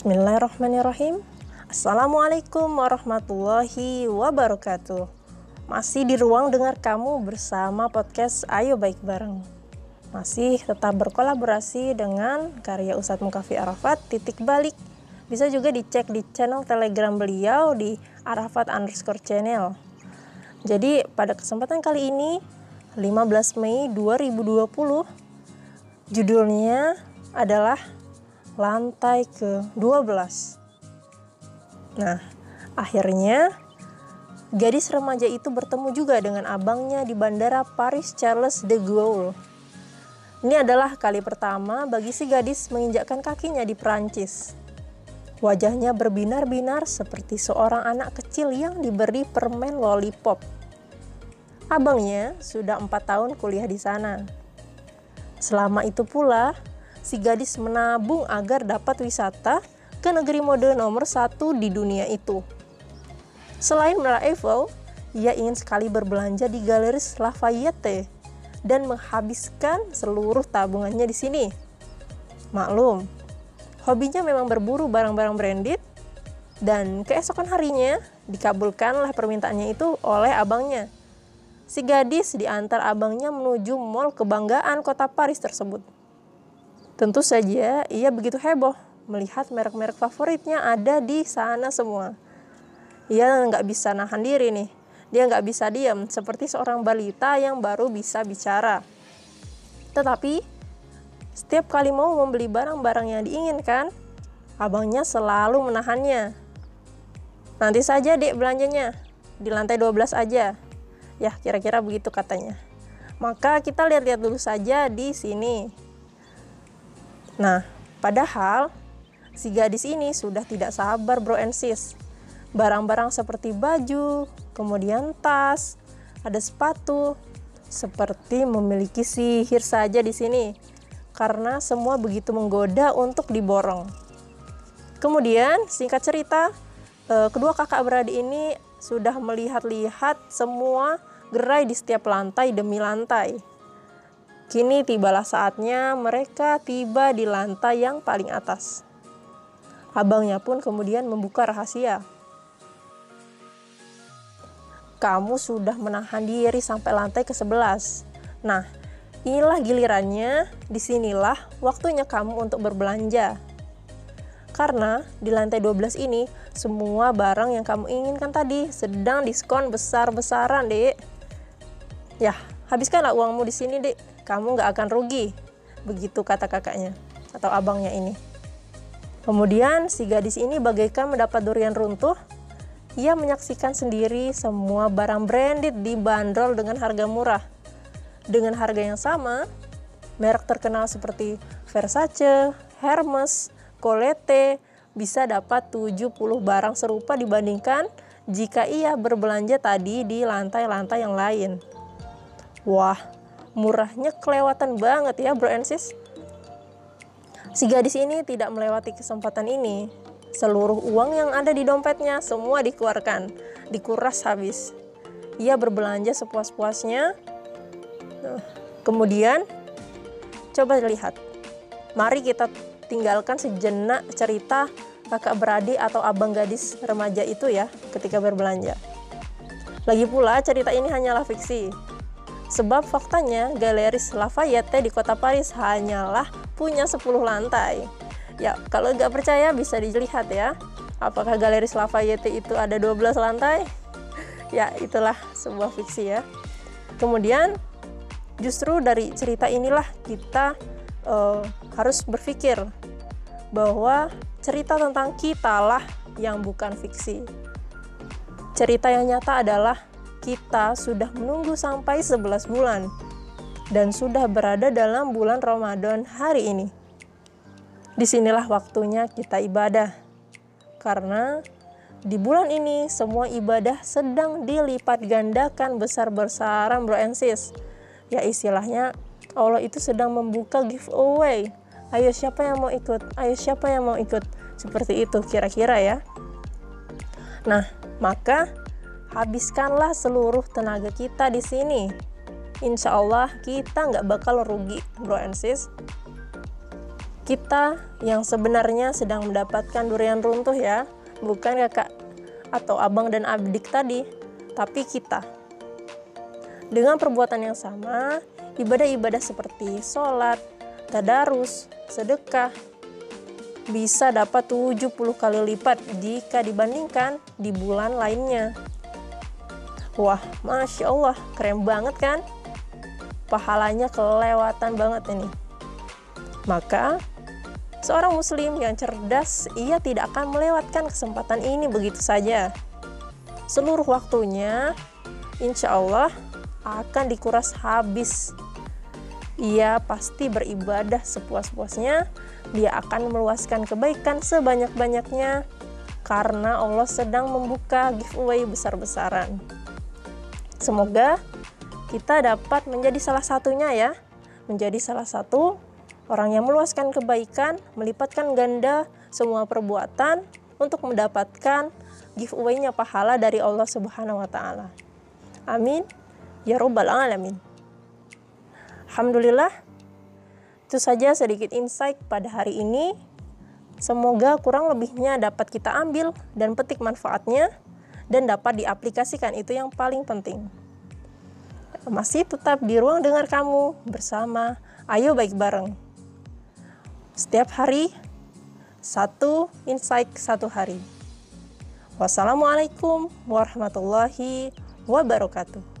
Bismillahirrahmanirrahim. Assalamualaikum warahmatullahi wabarakatuh. Masih di ruang dengar kamu bersama podcast Ayo Baik Bareng. Masih tetap berkolaborasi dengan karya Ustadz Mukafi Arafat titik balik. Bisa juga dicek di channel telegram beliau di Arafat underscore channel. Jadi pada kesempatan kali ini 15 Mei 2020 judulnya adalah lantai ke-12. Nah, akhirnya gadis remaja itu bertemu juga dengan abangnya di bandara Paris Charles de Gaulle. Ini adalah kali pertama bagi si gadis menginjakkan kakinya di Prancis. Wajahnya berbinar-binar seperti seorang anak kecil yang diberi permen lollipop. Abangnya sudah empat tahun kuliah di sana. Selama itu pula, si gadis menabung agar dapat wisata ke negeri mode nomor satu di dunia itu. Selain Menara Eiffel, ia ingin sekali berbelanja di Galeries Lafayette dan menghabiskan seluruh tabungannya di sini. Maklum, hobinya memang berburu barang-barang branded dan keesokan harinya dikabulkanlah permintaannya itu oleh abangnya. Si gadis diantar abangnya menuju mall kebanggaan kota Paris tersebut. Tentu saja ia begitu heboh melihat merek-merek favoritnya ada di sana semua. Ia nggak bisa nahan diri nih. Dia nggak bisa diam seperti seorang balita yang baru bisa bicara. Tetapi setiap kali mau membeli barang-barang yang diinginkan, abangnya selalu menahannya. Nanti saja dek belanjanya, di lantai 12 aja. Ya, kira-kira begitu katanya. Maka kita lihat-lihat dulu saja di sini. Nah, padahal si gadis ini sudah tidak sabar bro and sis. Barang-barang seperti baju, kemudian tas, ada sepatu, seperti memiliki sihir saja di sini. Karena semua begitu menggoda untuk diborong. Kemudian, singkat cerita, eh, kedua kakak beradik ini sudah melihat-lihat semua gerai di setiap lantai demi lantai. Kini tibalah saatnya mereka tiba di lantai yang paling atas. Abangnya pun kemudian membuka rahasia. Kamu sudah menahan diri sampai lantai ke-11. Nah, inilah gilirannya, di sinilah waktunya kamu untuk berbelanja. Karena di lantai 12 ini, semua barang yang kamu inginkan tadi sedang diskon besar-besaran, Dek. Ya, habiskanlah uangmu di sini, Dek kamu nggak akan rugi. Begitu kata kakaknya atau abangnya ini. Kemudian si gadis ini bagaikan mendapat durian runtuh. Ia menyaksikan sendiri semua barang branded dibanderol dengan harga murah. Dengan harga yang sama, merek terkenal seperti Versace, Hermes, Colette bisa dapat 70 barang serupa dibandingkan jika ia berbelanja tadi di lantai-lantai yang lain. Wah, murahnya kelewatan banget ya bro and sis. Si gadis ini tidak melewati kesempatan ini. Seluruh uang yang ada di dompetnya semua dikeluarkan, dikuras habis. Ia berbelanja sepuas-puasnya. Nah, kemudian coba lihat. Mari kita tinggalkan sejenak cerita kakak beradik atau abang gadis remaja itu ya ketika berbelanja. Lagi pula cerita ini hanyalah fiksi. Sebab faktanya Galeries Lafayette di kota Paris hanyalah punya 10 lantai. Ya, kalau nggak percaya bisa dilihat ya. Apakah Galeries Lafayette itu ada 12 lantai? Ya, itulah sebuah fiksi ya. Kemudian justru dari cerita inilah kita uh, harus berpikir bahwa cerita tentang kita lah yang bukan fiksi. Cerita yang nyata adalah kita sudah menunggu sampai 11 bulan dan sudah berada dalam bulan Ramadan hari ini. Di sinilah waktunya kita ibadah, karena di bulan ini semua ibadah sedang dilipat gandakan besar-besaran bro and sis. Ya istilahnya Allah itu sedang membuka giveaway. Ayo siapa yang mau ikut? Ayo siapa yang mau ikut? Seperti itu kira-kira ya. Nah, maka habiskanlah seluruh tenaga kita di sini. Insya Allah kita nggak bakal rugi, bro and sis. kita yang sebenarnya sedang mendapatkan durian runtuh ya, bukan kakak atau abang dan adik tadi, tapi kita. Dengan perbuatan yang sama, ibadah-ibadah seperti sholat, tadarus, sedekah, bisa dapat 70 kali lipat jika dibandingkan di bulan lainnya. Wah, Masya Allah, keren banget kan? Pahalanya kelewatan banget ini. Maka, seorang muslim yang cerdas, ia tidak akan melewatkan kesempatan ini begitu saja. Seluruh waktunya, insya Allah, akan dikuras habis. Ia pasti beribadah sepuas-puasnya, dia akan meluaskan kebaikan sebanyak-banyaknya, karena Allah sedang membuka giveaway besar-besaran. Semoga kita dapat menjadi salah satunya ya, menjadi salah satu Orang yang meluaskan kebaikan, melipatkan ganda semua perbuatan untuk mendapatkan giveaway-nya pahala dari Allah Subhanahu wa taala. Amin. Ya rabbal alamin. Alhamdulillah. Itu saja sedikit insight pada hari ini. Semoga kurang lebihnya dapat kita ambil dan petik manfaatnya dan dapat diaplikasikan itu yang paling penting. Masih tetap di ruang dengar kamu bersama Ayo Baik Bareng. Setiap hari, satu insight satu hari. Wassalamualaikum warahmatullahi wabarakatuh.